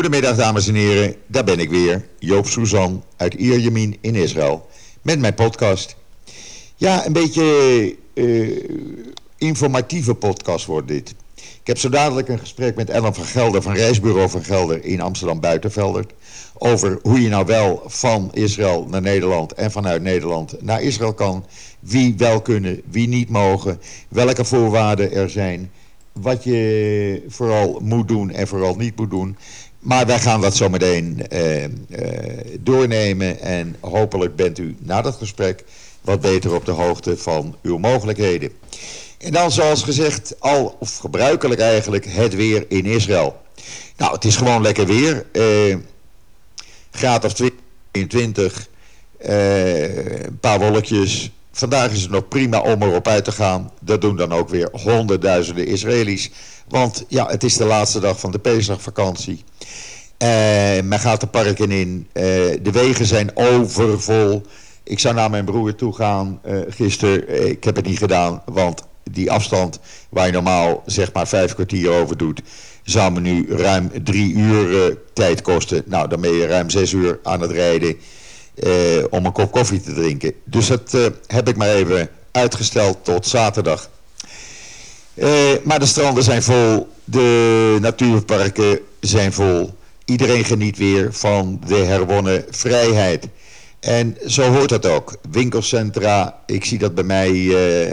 Goedemiddag dames en heren, daar ben ik weer, Joop Suzan uit Ierjemien in Israël, met mijn podcast. Ja, een beetje uh, informatieve podcast wordt dit. Ik heb zo dadelijk een gesprek met Ellen van Gelder van Reisbureau van Gelder in Amsterdam Buitenveldert. Over hoe je nou wel van Israël naar Nederland en vanuit Nederland naar Israël kan. Wie wel kunnen, wie niet mogen, welke voorwaarden er zijn. Wat je vooral moet doen en vooral niet moet doen. Maar wij gaan dat zo meteen uh, uh, doornemen en hopelijk bent u na dat gesprek wat beter op de hoogte van uw mogelijkheden. En dan zoals gezegd, al of gebruikelijk eigenlijk, het weer in Israël. Nou, het is gewoon lekker weer. Uh, graad of 22, een paar wolkjes. Vandaag is het nog prima om erop uit te gaan. Dat doen dan ook weer honderdduizenden Israëli's. Want ja, het is de laatste dag van de Pesachvakantie. Uh, men gaat de parken in. Uh, de wegen zijn overvol. Ik zou naar mijn broer toe gaan uh, gisteren. Ik heb het niet gedaan, want die afstand waar je normaal zeg maar vijf kwartier over doet... zou me nu ruim drie uur tijd kosten. Nou, dan ben je ruim zes uur aan het rijden om een kop koffie te drinken. Dus dat heb ik maar even uitgesteld tot zaterdag. maar de stranden zijn vol, de natuurparken zijn vol... Iedereen geniet weer van de herwonnen vrijheid. En zo hoort dat ook. Winkelcentra, ik zie dat bij mij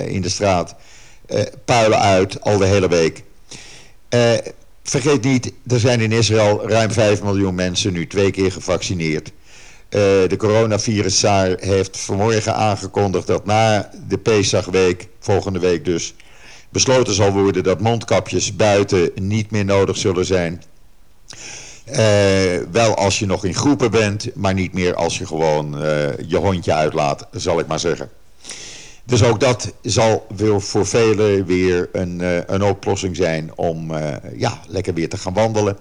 in de straat, puilen uit al de hele week. Vergeet niet, er zijn in Israël ruim 5 miljoen mensen nu twee keer gevaccineerd. De coronaviruszaar heeft vanmorgen aangekondigd dat na de Pesachweek, volgende week dus, besloten zal worden dat mondkapjes buiten niet meer nodig zullen zijn. Uh, wel als je nog in groepen bent, maar niet meer als je gewoon uh, je hondje uitlaat, zal ik maar zeggen. Dus ook dat zal voor velen weer een, een oplossing zijn om ja, lekker weer te gaan wandelen.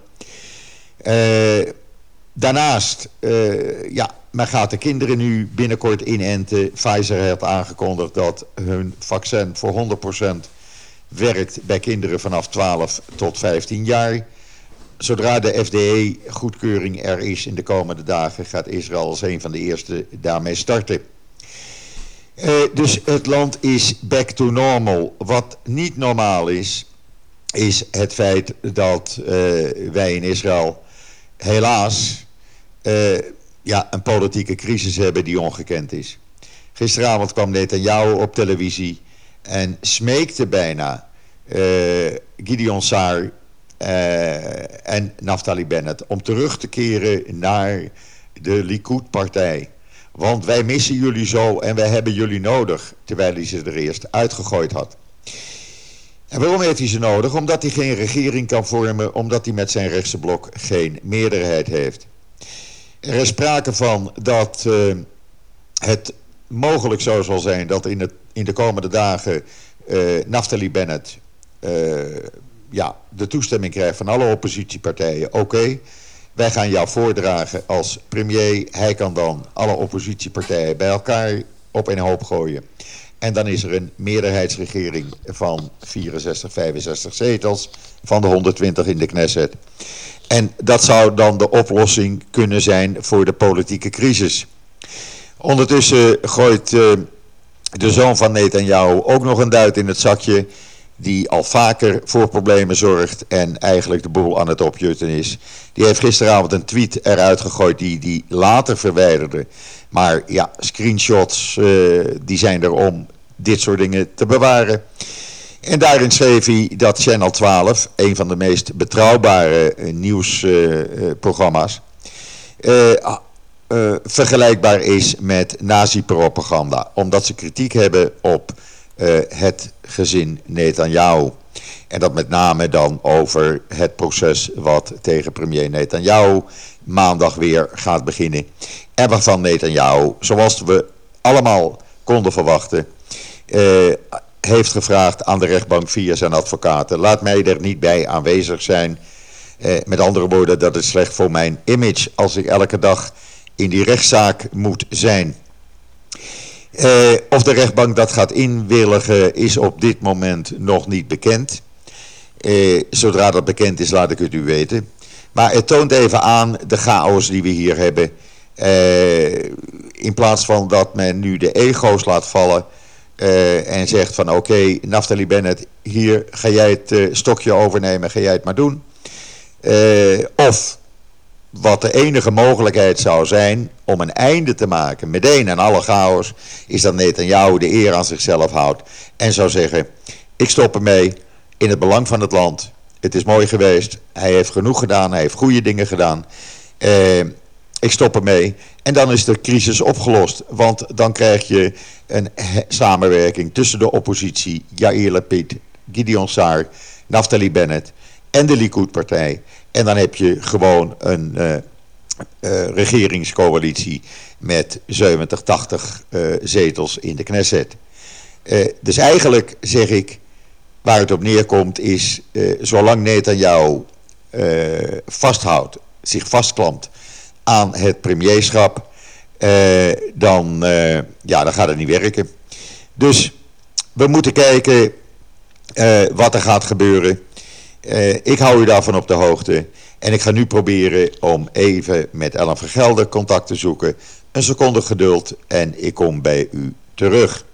Daarnaast, ja, men gaat de kinderen nu binnenkort inenten. Pfizer heeft aangekondigd dat hun vaccin voor 100% werkt bij kinderen vanaf 12 tot 15 jaar zodra de FDE-goedkeuring er is in de komende dagen... gaat Israël als een van de eerste daarmee starten. Uh, dus het land is back to normal. Wat niet normaal is, is het feit dat uh, wij in Israël helaas uh, ja, een politieke crisis hebben die ongekend is. Gisteravond kwam Netanyahu op televisie en smeekte bijna Gideon Saar uh, en Naftali Bennett om terug te keren naar de Likud-partij. Want wij missen jullie zo en wij hebben jullie nodig, terwijl hij ze er eerst uitgegooid had. En waarom heeft hij ze nodig? Omdat hij geen regering kan vormen, omdat hij met zijn rechtse blok geen meerderheid heeft. Er is sprake van dat uh, het mogelijk zo zal zijn dat in, het, in de komende dagen uh, Naftali Bennett ja, de toestemming krijgt van alle oppositiepartijen, oké. wij gaan jou voordragen als premier. Hij kan dan alle oppositiepartijen bij elkaar op een hoop gooien. En dan is er een meerderheidsregering van 64, 65 zetels van de 120 in de Knesset. En dat zou dan de oplossing kunnen zijn voor de politieke crisis. Ondertussen gooit uh, de zoon van Netanyahu ook nog een duit in het zakje die al vaker voor problemen zorgt en eigenlijk de boel aan het opjutten is. Die heeft gisteravond een tweet eruit gegooid die die later verwijderde. Maar ja, screenshots uh, die zijn er om dit soort dingen te bewaren. En daarin schreef hij dat Channel 12, een van de meest betrouwbare uh, nieuwsprogramma's, uh, vergelijkbaar is met nazi-propaganda. Omdat ze kritiek hebben op het gezin Netanyahu. En dat met name dan over het proces wat tegen premier Netanyahu maandag weer gaat beginnen. En waarvan Netanyahu, zoals we allemaal konden verwachten, heeft gevraagd aan de rechtbank via zijn advocaten. Laat mij er niet bij aanwezig zijn. Uh, met andere woorden, dat is slecht voor mijn image als ik elke dag in die rechtszaak moet zijn. Uh, of de rechtbank dat gaat inwilligen is op dit moment nog niet bekend. Uh, zodra dat bekend is laat ik het u weten. Maar het toont even aan de chaos die we hier hebben. Uh, in plaats van dat men nu de ego's laat vallen uh, en zegt van oké, okay, Naftali Bennett, hier ga jij het uh, stokje overnemen, ga jij het maar doen. of wat de enige mogelijkheid zou zijn om een einde te maken, meteen aan alle chaos, is dat Netanyahu de eer aan zichzelf houdt. En zou zeggen, ik stop ermee in het belang van het land. Het is mooi geweest, hij heeft genoeg gedaan, hij heeft goede dingen gedaan. Ik stop ermee. En dan is de crisis opgelost. Want dan krijg je een samenwerking tussen de oppositie, Yair Lapid, Gideon Saar, Naftali Bennett en de Likud-partij. En dan heb je gewoon een uh, uh, regeringscoalitie met 70, 80 uh, zetels in de Knesset. dus eigenlijk zeg ik, waar het op neerkomt is, zolang Netanyahu vasthoudt, zich vastklampt aan het premierschap, dan, ja, dan gaat het niet werken. Dus we moeten kijken wat er gaat gebeuren. Ik hou u daarvan op de hoogte. En ik ga nu proberen om even met Ellen Vergelder contact te zoeken. Een seconde geduld en ik kom bij u terug.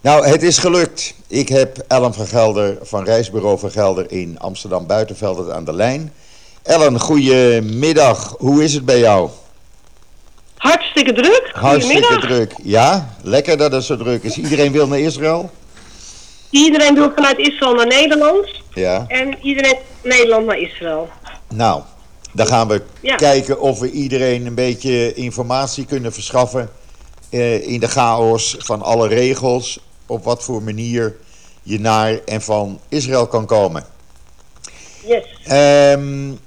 Nou, het is gelukt. Ik heb Ellen Vergelder van Reisbureau Vergelder in Amsterdam Buitenveld aan de lijn. Ellen, goedemiddag. Hoe is het bij jou? Hartstikke druk. Hartstikke druk. Ja, lekker dat het zo druk is. Iedereen wil naar Israël? Iedereen wil vanuit Israël naar Nederland. Ja. En iedereen Nederland naar Israël. Nou, dan gaan we ja. kijken of we iedereen een beetje informatie kunnen verschaffen. Uh, in de chaos van alle regels. Op wat voor manier je naar en van Israël kan komen. Yes. Um,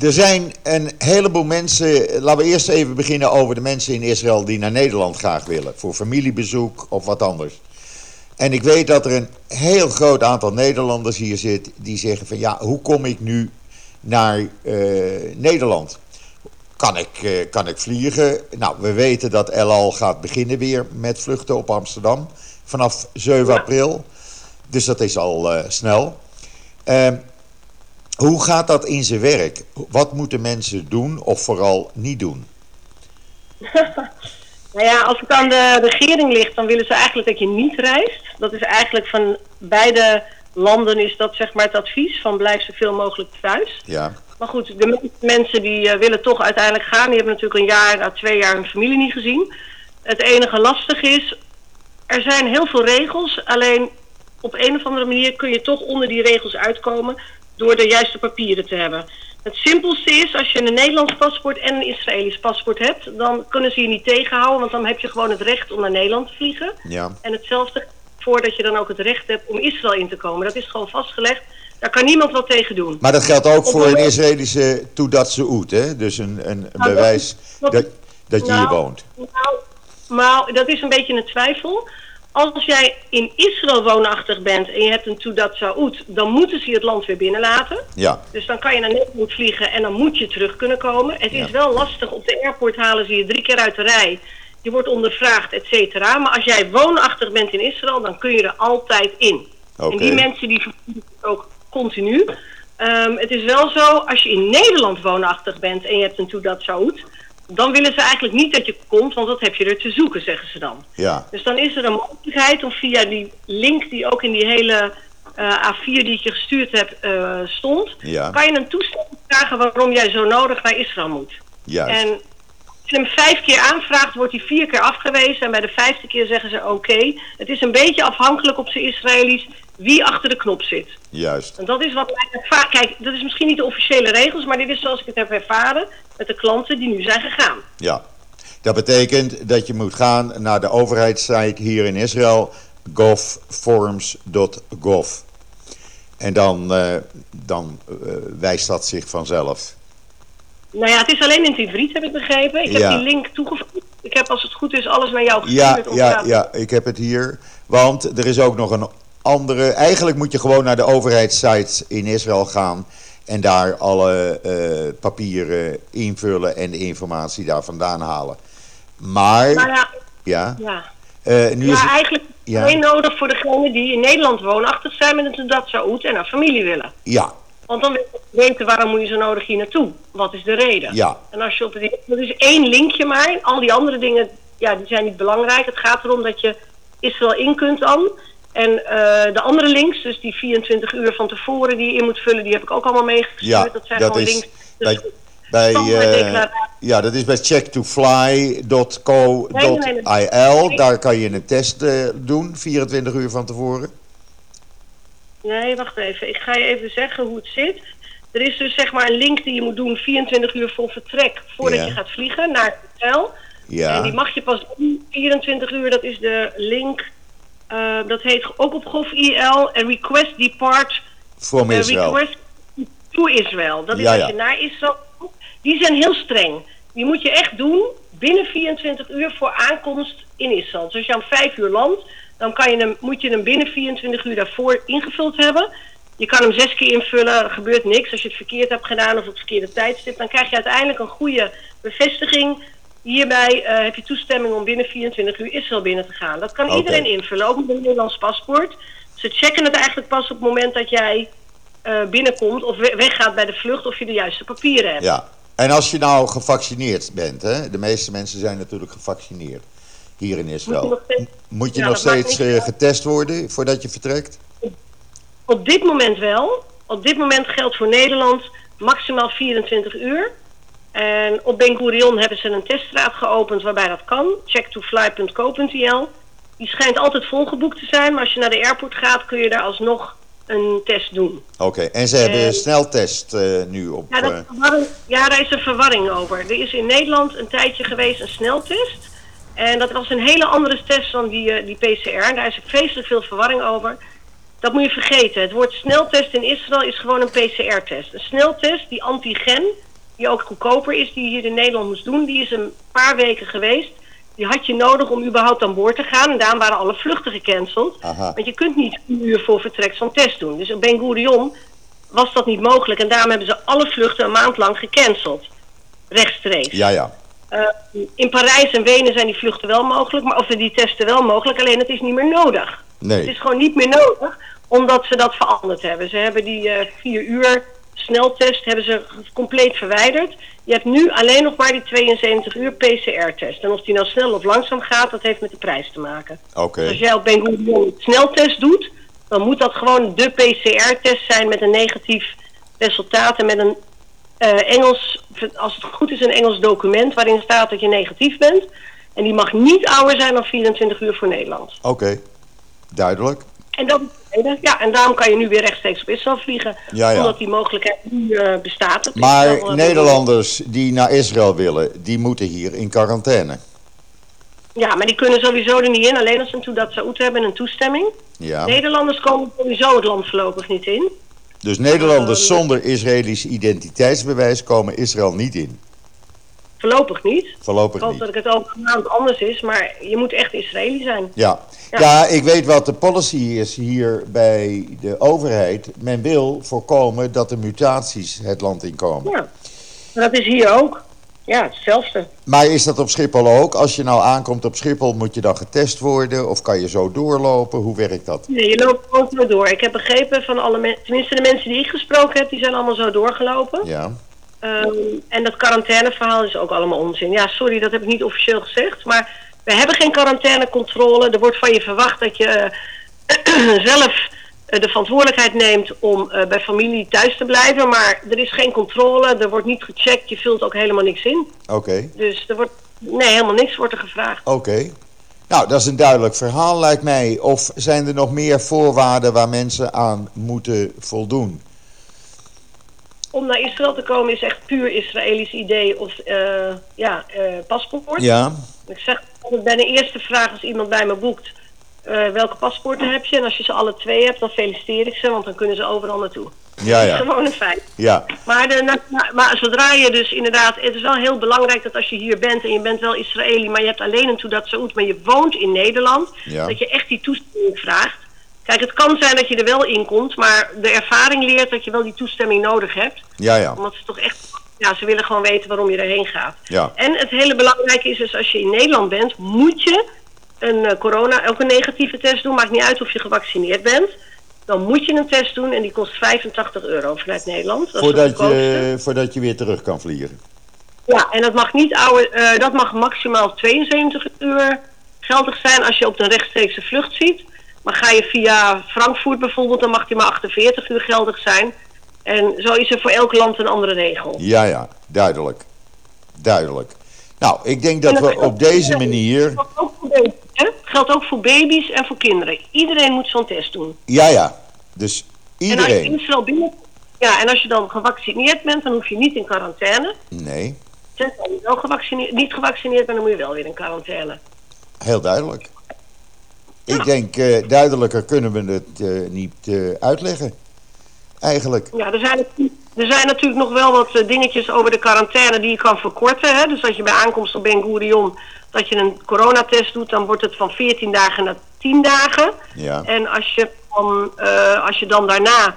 er zijn een heleboel mensen. Laten we eerst even beginnen over de mensen in Israël die naar Nederland graag willen. Voor familiebezoek of wat anders. En ik weet dat er een heel groot aantal Nederlanders hier zit die zeggen van ja, hoe kom ik nu naar uh, Nederland? Kan ik, uh, kan ik vliegen? Nou, we weten dat El Al gaat beginnen weer met vluchten op Amsterdam vanaf 7 april. Dus dat is al uh, snel. Hoe gaat dat in zijn werk? Wat moeten mensen doen of vooral niet doen? Nou ja, als het aan de regering ligt, dan willen ze eigenlijk dat je niet reist. Dat is eigenlijk van beide landen is dat zeg maar het advies van blijf zoveel mogelijk thuis. Ja. Maar goed, de mensen die uh, willen toch uiteindelijk gaan. Die hebben natuurlijk een jaar, nou, twee jaar hun familie niet gezien. Het enige lastig is, er zijn heel veel regels. Alleen op een of andere manier kun je toch onder die regels uitkomen door de juiste papieren te hebben. Het simpelste is, als je een Nederlands paspoort en een Israëlisch paspoort hebt, dan kunnen ze je niet tegenhouden, want dan heb je gewoon het recht om naar Nederland te vliegen. Ja. En hetzelfde voordat je dan ook het recht hebt om Israël in te komen. Dat is gewoon vastgelegd. Daar kan niemand wat tegen doen. Maar dat geldt ook voor een Israëlische Toedatse Oet, hè? Dus een, een nou, bewijs dat, dat, dat, je nou, hier woont. Nou, maar dat is een beetje een twijfel als jij in Israël woonachtig bent en je hebt een Tudat Saoud, dan moeten ze je het land weer binnenlaten. Ja. Dus dan kan je naar Nederland vliegen en dan moet je terug kunnen komen. Het is wel lastig, op de airport halen ze je drie keer uit de rij. Je wordt ondervraagd, et cetera. Maar als jij woonachtig bent in Israël, dan kun je er altijd in. Okay. En die mensen die ook continu. Um, het is wel zo, als je in Nederland woonachtig bent en je hebt een Tudat Saoud dan willen ze eigenlijk niet dat je komt, want dat heb je er te zoeken, zeggen ze dan. Ja. Dus dan is er een mogelijkheid om via die link die ook in die hele uh, A4 die ik je gestuurd heb uh, stond, ja. kan je een toestemming vragen waarom jij zo nodig naar Israël moet. Juist. En je hem vijf keer aanvraagt, wordt hij vier keer afgewezen. En bij de vijfde keer zeggen ze oké. Okay. Het is een beetje afhankelijk op zijn Israëli's wie achter de knop zit. Juist. En dat is wat mij Kijk, dat is misschien niet de officiële regels, maar dit is zoals ik het heb ervaren met de klanten die nu zijn gegaan. Ja. Dat betekent dat je moet gaan naar de overheidssite hier in Israël, govforms.gov. En dan, uh, dan uh, wijst dat zich vanzelf. Nou ja, het is alleen in het Ivriet, heb ik begrepen. Ik heb Ja. die link toegevoegd. Ik heb, als het goed is, alles naar jou Ja, gestuurd. ja, te- ja, ik heb het hier. Want er is ook nog een andere. Eigenlijk moet je gewoon naar de overheidssites in Israël gaan. En daar alle eh, papieren invullen en de informatie daar vandaan halen. Maar, Nou ja, ja, ja. eh, nu is ja het, eigenlijk ja. alleen nodig voor degenen die in Nederland woonachtig zijn met een dat Saoed en een familie willen. ja, Want dan wil je weten waarom moet je zo nodig hier naartoe? Wat is de reden? Ja. En als je op het dat is één linkje maar. Al die andere dingen, ja, die zijn niet belangrijk. Het gaat erom dat je Israël in kunt dan. En eh, de andere links, dus die 24 uur van tevoren die je in moet vullen, die heb ik ook allemaal meegestuurd. Ja, dat zijn dat gewoon is links. bij, Dus bij, standaard eh, ja, dat is bij checktofly.co.il. Nee, nee, Daar kan je een test eh, doen, 24 uur van tevoren. Nee, wacht even. Ik ga je even zeggen hoe het zit. Er is dus zeg maar een link die je moet doen 24 uur voor vertrek voordat Ja. je gaat vliegen naar het hotel. En die Ja, mag je pas doen 24 uur. Dat is de link. eh, dat heet ook op gov.il. En request depart. from eh, Israël. request to Israel. Dat is Ja, als ja. je naar Israël. Die zijn heel streng. Die moet je echt doen binnen 24 uur voor aankomst in Israël. Dus als je om 5 uur landt, dan kan je hem, moet je hem binnen 24 uur daarvoor ingevuld hebben. Je kan hem zes keer invullen, er gebeurt niks. Als je het verkeerd hebt gedaan of op het verkeerde tijdstip, dan krijg je uiteindelijk een goede bevestiging. Hierbij eh, heb je toestemming om binnen 24 uur Israël binnen te gaan. Dat kan iedereen invullen, ook met een Nederlands paspoort. Ze checken het eigenlijk pas op het moment dat jij eh, binnenkomt of we- weggaat bij de vlucht of je de juiste papieren hebt. Ja. En als je nou gevaccineerd bent, hè? de meeste mensen zijn natuurlijk gevaccineerd hier in Moet je Israël. nog steeds- Moet je Ja, nog steeds niet eh, getest worden voordat je vertrekt? Op dit moment wel. Op dit moment geldt voor Nederland maximaal 24 uur. En op Ben Gurion hebben ze een teststraat geopend waarbij dat kan. Checktofly.co.il. Die schijnt altijd volgeboekt te zijn, maar als je naar de airport gaat kun je daar alsnog een test doen. Oké, en ze hebben Eh, een sneltest eh, nu op. Ja, dat eh, ja, daar is een verwarring over. Er is in Nederland een tijdje geweest een sneltest. En dat was een hele andere test dan die, eh, die PCR. Daar is vreselijk veel verwarring over. Dat moet je vergeten. Het woord sneltest in Israël is gewoon een PCR-test. Een sneltest, die antigen, die ook goedkoper is, die je hier in Nederland moest doen, die is een paar weken geweest. Die had je nodig om überhaupt aan boord te gaan. En daarom waren alle vluchten gecanceld. Aha. Want je kunt niet een uur voor vertrek zo'n test doen. Dus op Ben Gurion was dat niet mogelijk. En daarom hebben ze alle vluchten een maand lang gecanceld. Rechtstreeks. ja, ja. Eh, in Parijs en Wenen zijn die vluchten wel mogelijk, maar, of die testen wel mogelijk, alleen het is niet meer nodig. Het is gewoon niet meer nodig, omdat ze dat veranderd hebben. Ze hebben die eh, vier uur sneltest hebben ze compleet verwijderd. Je hebt nu alleen nog maar die 72 uur PCR-test. En of die nou snel of langzaam gaat, dat heeft met de prijs te maken. Oké. Dus als jij op Ben sneltest doet, dan moet dat gewoon de PCR-test zijn met een negatief resultaat en met een eh, Engels, als het goed is, een Engels document waarin staat dat je negatief bent. En die mag niet ouder zijn dan 24 uur voor Nederland. Oké, duidelijk. En dat Ja, en daarom kan je nu weer rechtstreeks op Israël vliegen. Ja, ja. Omdat die mogelijkheid nu eh, bestaat. Dat Maar wel, eh, Nederlanders die naar Israël willen, die moeten hier in quarantaine. Ja, maar die kunnen sowieso er niet in. Alleen als ze een Teudat Saoed hebben en een toestemming. Ja. Nederlanders komen sowieso het land voorlopig niet in. Dus Nederlanders Ehm, zonder Israëlisch identiteitsbewijs komen Israël niet in. Voorlopig niet. Ik Voorlopig niet. dat ik het over een maand anders is. Maar je moet echt Israëli zijn. Ja. Ja. ja, ik weet wat de policy is hier bij de overheid. Men wil voorkomen dat er mutaties het land inkomen. Ja. Dat is hier ook. Ja, hetzelfde. Maar is dat op Schiphol ook? Als je nou aankomt op Schiphol, moet je dan getest worden? Of kan je zo doorlopen? Hoe werkt dat? Nee, je loopt gewoon door. Ik heb begrepen van alle mensen, tenminste de mensen die ik gesproken heb, die zijn allemaal zo doorgelopen. Ja. Ehm, en dat quarantaineverhaal is ook allemaal onzin. Ja, sorry, dat heb ik niet officieel gezegd. Maar we hebben geen quarantainecontrole. Er wordt van je verwacht dat je eh, zelf eh, de verantwoordelijkheid neemt om eh, bij familie thuis te blijven. Maar er is geen controle, er wordt niet gecheckt, je vult ook helemaal niks in. Oké. Dus er wordt, nee, helemaal niks wordt er gevraagd. Oké. Nou, dat is een duidelijk verhaal, lijkt mij. Of zijn er nog meer voorwaarden waar mensen aan moeten voldoen? Om naar Israël te komen is echt puur Israëlisch idee of eh, ja, eh, paspoort. Ja. Ik zeg altijd bij de eerste vraag als iemand bij me boekt, eh, welke paspoorten heb je? En als je ze alle twee hebt, dan feliciteer ik ze, want dan kunnen ze overal naartoe. Ja, Dat is ja. gewoon een feit. Ja. Maar, de, na- na- maar zodra je dus inderdaad, het is wel heel belangrijk dat als je hier bent en je bent wel Israëli, maar je hebt alleen een Teudat Saoed, maar je woont in Nederland, Ja. dat je echt die toestemming vraagt. Kijk, het kan zijn dat je er wel in komt, maar de ervaring leert dat je wel die toestemming nodig hebt. Ja, ja. Omdat ze toch echt, ja, ze willen gewoon weten waarom je erheen gaat. Ja. En het hele belangrijke is dus als je in Nederland bent, moet je een eh, corona, ook een negatieve test doen. Maakt niet uit of je gevaccineerd bent. dan moet je een test doen en die kost 85 euro vanuit Nederland. Dat Voordat de je, voordat je weer terug kan vliegen. Ja, en dat mag niet ouder, eh, dat mag maximaal 72 uur geldig zijn als je op een rechtstreekse vlucht ziet. Maar ga je via Frankfurt bijvoorbeeld, dan mag die maar 48 uur geldig zijn. En zo is er voor elk land een andere regel. Ja, ja, duidelijk. Duidelijk. Nou, ik denk dat we op deze manier... geldt ook voor baby's, hè? Geldt ook voor baby's en voor kinderen. Iedereen moet zo'n test doen. Ja, ja. Dus En als je iedereen... Israël binnen... Ja, en als je dan gevaccineerd bent, dan hoef je niet in quarantaine. Nee, Tenzij je wel gevaccineerd, niet gevaccineerd bent, dan moet je wel weer in quarantaine. heel duidelijk. Ik denk, eh, duidelijker kunnen we het eh, niet eh, uitleggen. Eigenlijk. Ja, er zijn, er zijn natuurlijk nog wel wat dingetjes over de quarantaine die je kan verkorten. Hè? Dus dat je bij aankomst op Ben Gurion dat je een coronatest doet, dan wordt het van 14 dagen naar 10 dagen. Ja. En als je dan, als je dan daarna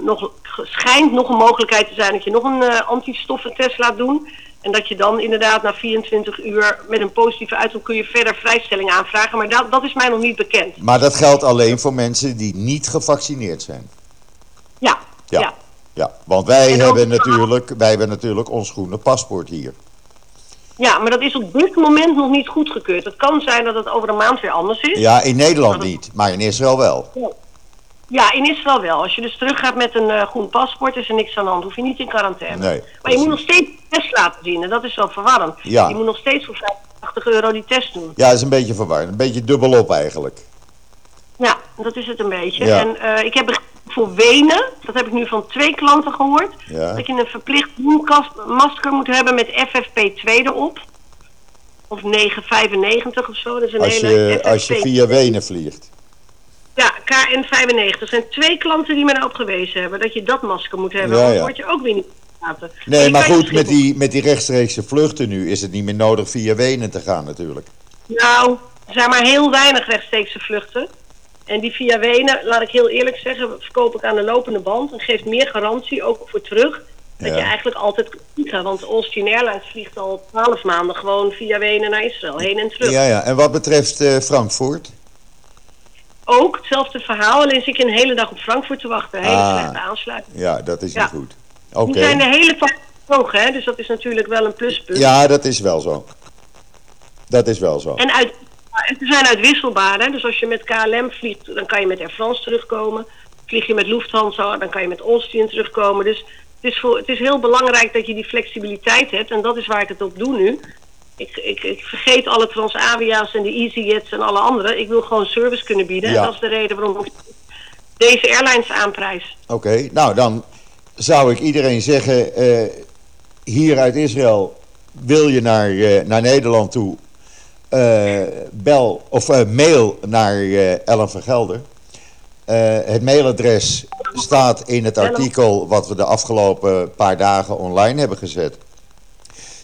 nog schijnt nog een mogelijkheid te zijn dat je nog een antistoffentest laat doen. En dat je dan inderdaad na 24 uur met een positieve uitkomst kun je verder vrijstelling aanvragen. Maar dat, dat is mij nog niet bekend. Maar dat geldt alleen voor mensen die niet gevaccineerd zijn. Ja, Ja. ja. Ja, want wij En hebben, natuurlijk, wij hebben natuurlijk ons groene paspoort hier. Ja, maar dat is op dit moment nog niet goedgekeurd. Het kan zijn dat het over een maand weer anders is. Ja, in Nederland niet, maar in Israël wel. Ja, in Israël wel. Als je dus teruggaat met een eh, groen paspoort, is er niks aan de hand. Hoef je niet in quarantaine. Nee, maar je moet nog steeds de test laten zien. En dat is wel verwarrend. Ja. Je moet nog steeds voor 85 euro die test doen. Ja, dat is een beetje verwarrend. Een beetje dubbelop eigenlijk. Ja, dat is het een beetje. Ja. En eh, ik heb voor Wenen, dat heb ik nu van twee klanten gehoord, Ja. dat je een verplicht masker moet hebben met FFP2 erop. Of 995 of zo. Dat is een Als hele je, als je FFP2. via Wenen vliegt. Ja, KN95. Er zijn twee klanten die me daarop gewezen hebben dat je dat masker moet hebben. Ja, want ja. dan word je ook weer niet gelaten. Nee, maar goed, met die, met die rechtstreekse vluchten nu is het niet meer nodig via Wenen te gaan natuurlijk. Nou, er zijn maar heel weinig rechtstreekse vluchten. En die via Wenen, laat ik heel eerlijk zeggen, verkoop ik aan de lopende band. En geeft meer garantie, ook voor terug, dat Ja. je eigenlijk altijd kunt vliegen. Want Austrian Airlines vliegt al twaalf maanden gewoon via Wenen naar Israël, heen en terug. Ja, ja. En wat betreft eh, Frankfurt? Ook hetzelfde verhaal, alleen zit je een hele dag op Frankfurt te wachten. Hele Ah. slechte aansluiting. Ja, dat is Ja. niet goed. Oké. Zijn de hele tijd gevlogen, hè, dus dat is natuurlijk wel een pluspunt. Ja, dat is wel zo. Dat is wel zo. En, uit, ze zijn uitwisselbaar. Hè? Dus als je met KLM vliegt, dan kan je met Air France terugkomen. Vlieg je met Lufthansa, dan kan je met Austrian terugkomen. Dus het is, voor, het is heel belangrijk dat je die flexibiliteit hebt. En dat is waar ik het op doe nu. Ik, ik, ik vergeet alle Transavia's en de EasyJets en alle andere. Ik wil gewoon service kunnen bieden. Ja. Dat is de reden waarom ik deze airlines aanprijs. Oké, nou dan zou ik iedereen zeggen, eh, hier uit Israël wil je naar, eh, naar Nederland toe, eh, bel of mail naar Ellen van Gelder. Het mailadres staat in het artikel wat we de afgelopen paar dagen online hebben gezet.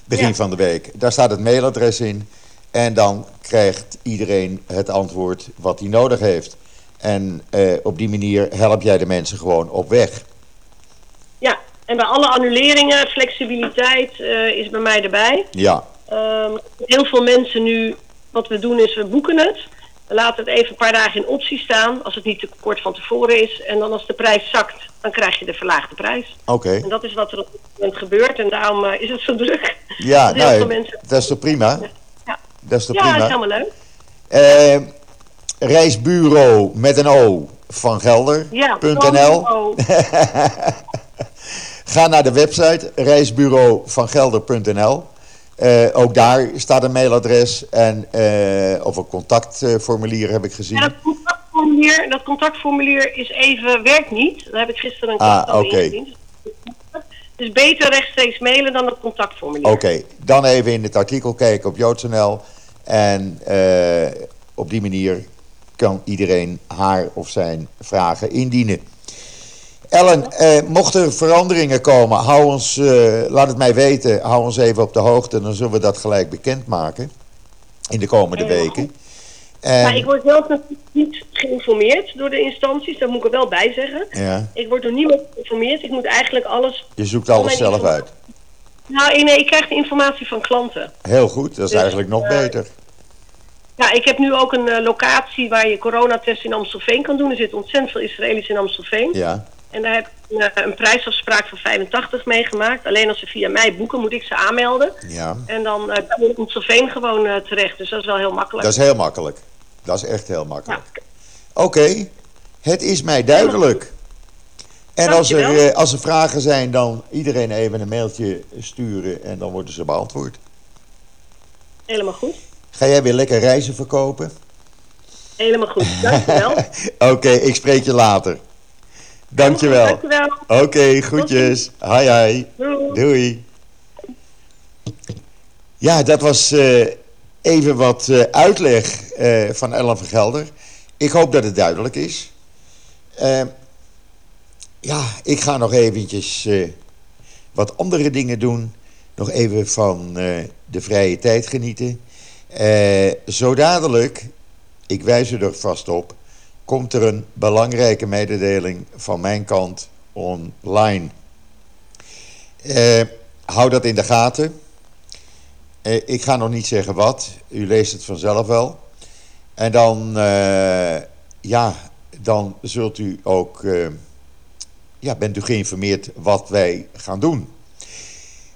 Begin Ja. van de week. Daar staat het mailadres in. En dan krijgt iedereen het antwoord wat hij nodig heeft. En eh, op die manier help jij de mensen gewoon op weg. Ja, en bij alle annuleringen, flexibiliteit eh, is bij mij erbij. Ja, Ehm, heel veel mensen nu, wat we doen is we boeken het. Laten het even een paar dagen in optie staan, als het niet te kort van tevoren is. En dan als de prijs zakt, dan krijg je de verlaagde prijs. oké. En dat is wat er op dit moment gebeurt en daarom eh, is het zo druk. Ja, nou, mensen... dat is toch prima? Ja, Dat is toch ja dat is prima? helemaal leuk. Eh, reisbureau met een O van Gelder.nl. Ja, Ga naar de website reisbureauvangelder.nl. Eh ook daar staat een mailadres en, eh, of een contactformulier heb ik gezien. Ja, dat contactformulier, dat contactformulier is even, werkt niet. Daar heb ik gisteren een Ah, oké. ingediend. Dus beter rechtstreeks mailen dan het contactformulier. Oké, dan even in het artikel kijken op joods.nl. En eh, op die manier kan iedereen haar of zijn vragen indienen. Ellen, eh, mochten er veranderingen komen, hou ons, eh, laat het mij weten. Hou ons even op de hoogte, dan zullen we dat gelijk bekendmaken. In de komende weken. Maar ik word zelf natuurlijk niet geïnformeerd door de instanties, dat moet ik er wel bij zeggen. ja, Ik word door niemand geïnformeerd. Ik moet eigenlijk alles. je zoekt alles zelf uit. Nou, nee, ik krijg de informatie van klanten. Heel goed, dat is Dus, eigenlijk nog eh, beter. Ja, ik heb nu ook een eh, locatie waar je coronatest in Amstelveen kan doen. Er zitten ontzettend veel Israëli's in Amstelveen. Ja. En daar heb ik een, eh, een prijsafspraak van 85 meegemaakt. Alleen als ze via mij boeken, moet ik ze aanmelden. Ja. En dan kom je in Amstelveen gewoon eh, terecht. Dus dat is wel heel makkelijk. Dat is heel makkelijk. Dat is echt heel Ja. makkelijk. Oké, het is mij duidelijk. En als er, als er vragen zijn, dan iedereen even een mailtje sturen en dan worden ze beantwoord. Helemaal goed. Ga jij weer lekker reizen verkopen? Helemaal goed. Dankjewel. Oké, ik spreek je later. Dankjewel. Dankjewel. Oké, groetjes. Hi, hi. Doei. Doei. Ja, dat was eh, even wat eh, uitleg eh, van Ellen van Gelder. Ik hoop dat het duidelijk is. Eh, ja, ik ga nog eventjes wat andere dingen doen. Nog even van de vrije tijd genieten. Zo dadelijk, ik wijs u er vast op, komt er een belangrijke mededeling van mijn kant online. Eh, hou dat in de gaten. Eh, ik ga nog niet zeggen wat. U leest het vanzelf wel. En dan, eh, ja, dan zult u ook, ja, bent u geïnformeerd wat wij gaan doen.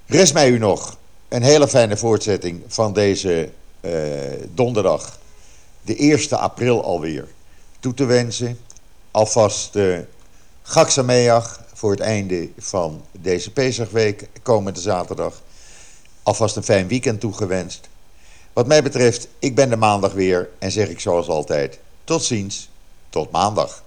Rest mij u nog een hele fijne voortzetting van deze donderdag, de 1 april alweer, toe te wensen. Alvast eh Gak Sameach voor het einde van deze Pesachweek, komende zaterdag. Alvast een fijn weekend toegewenst. Wat mij betreft, ik ben de maandag weer en zeg ik zoals altijd: tot ziens, tot maandag.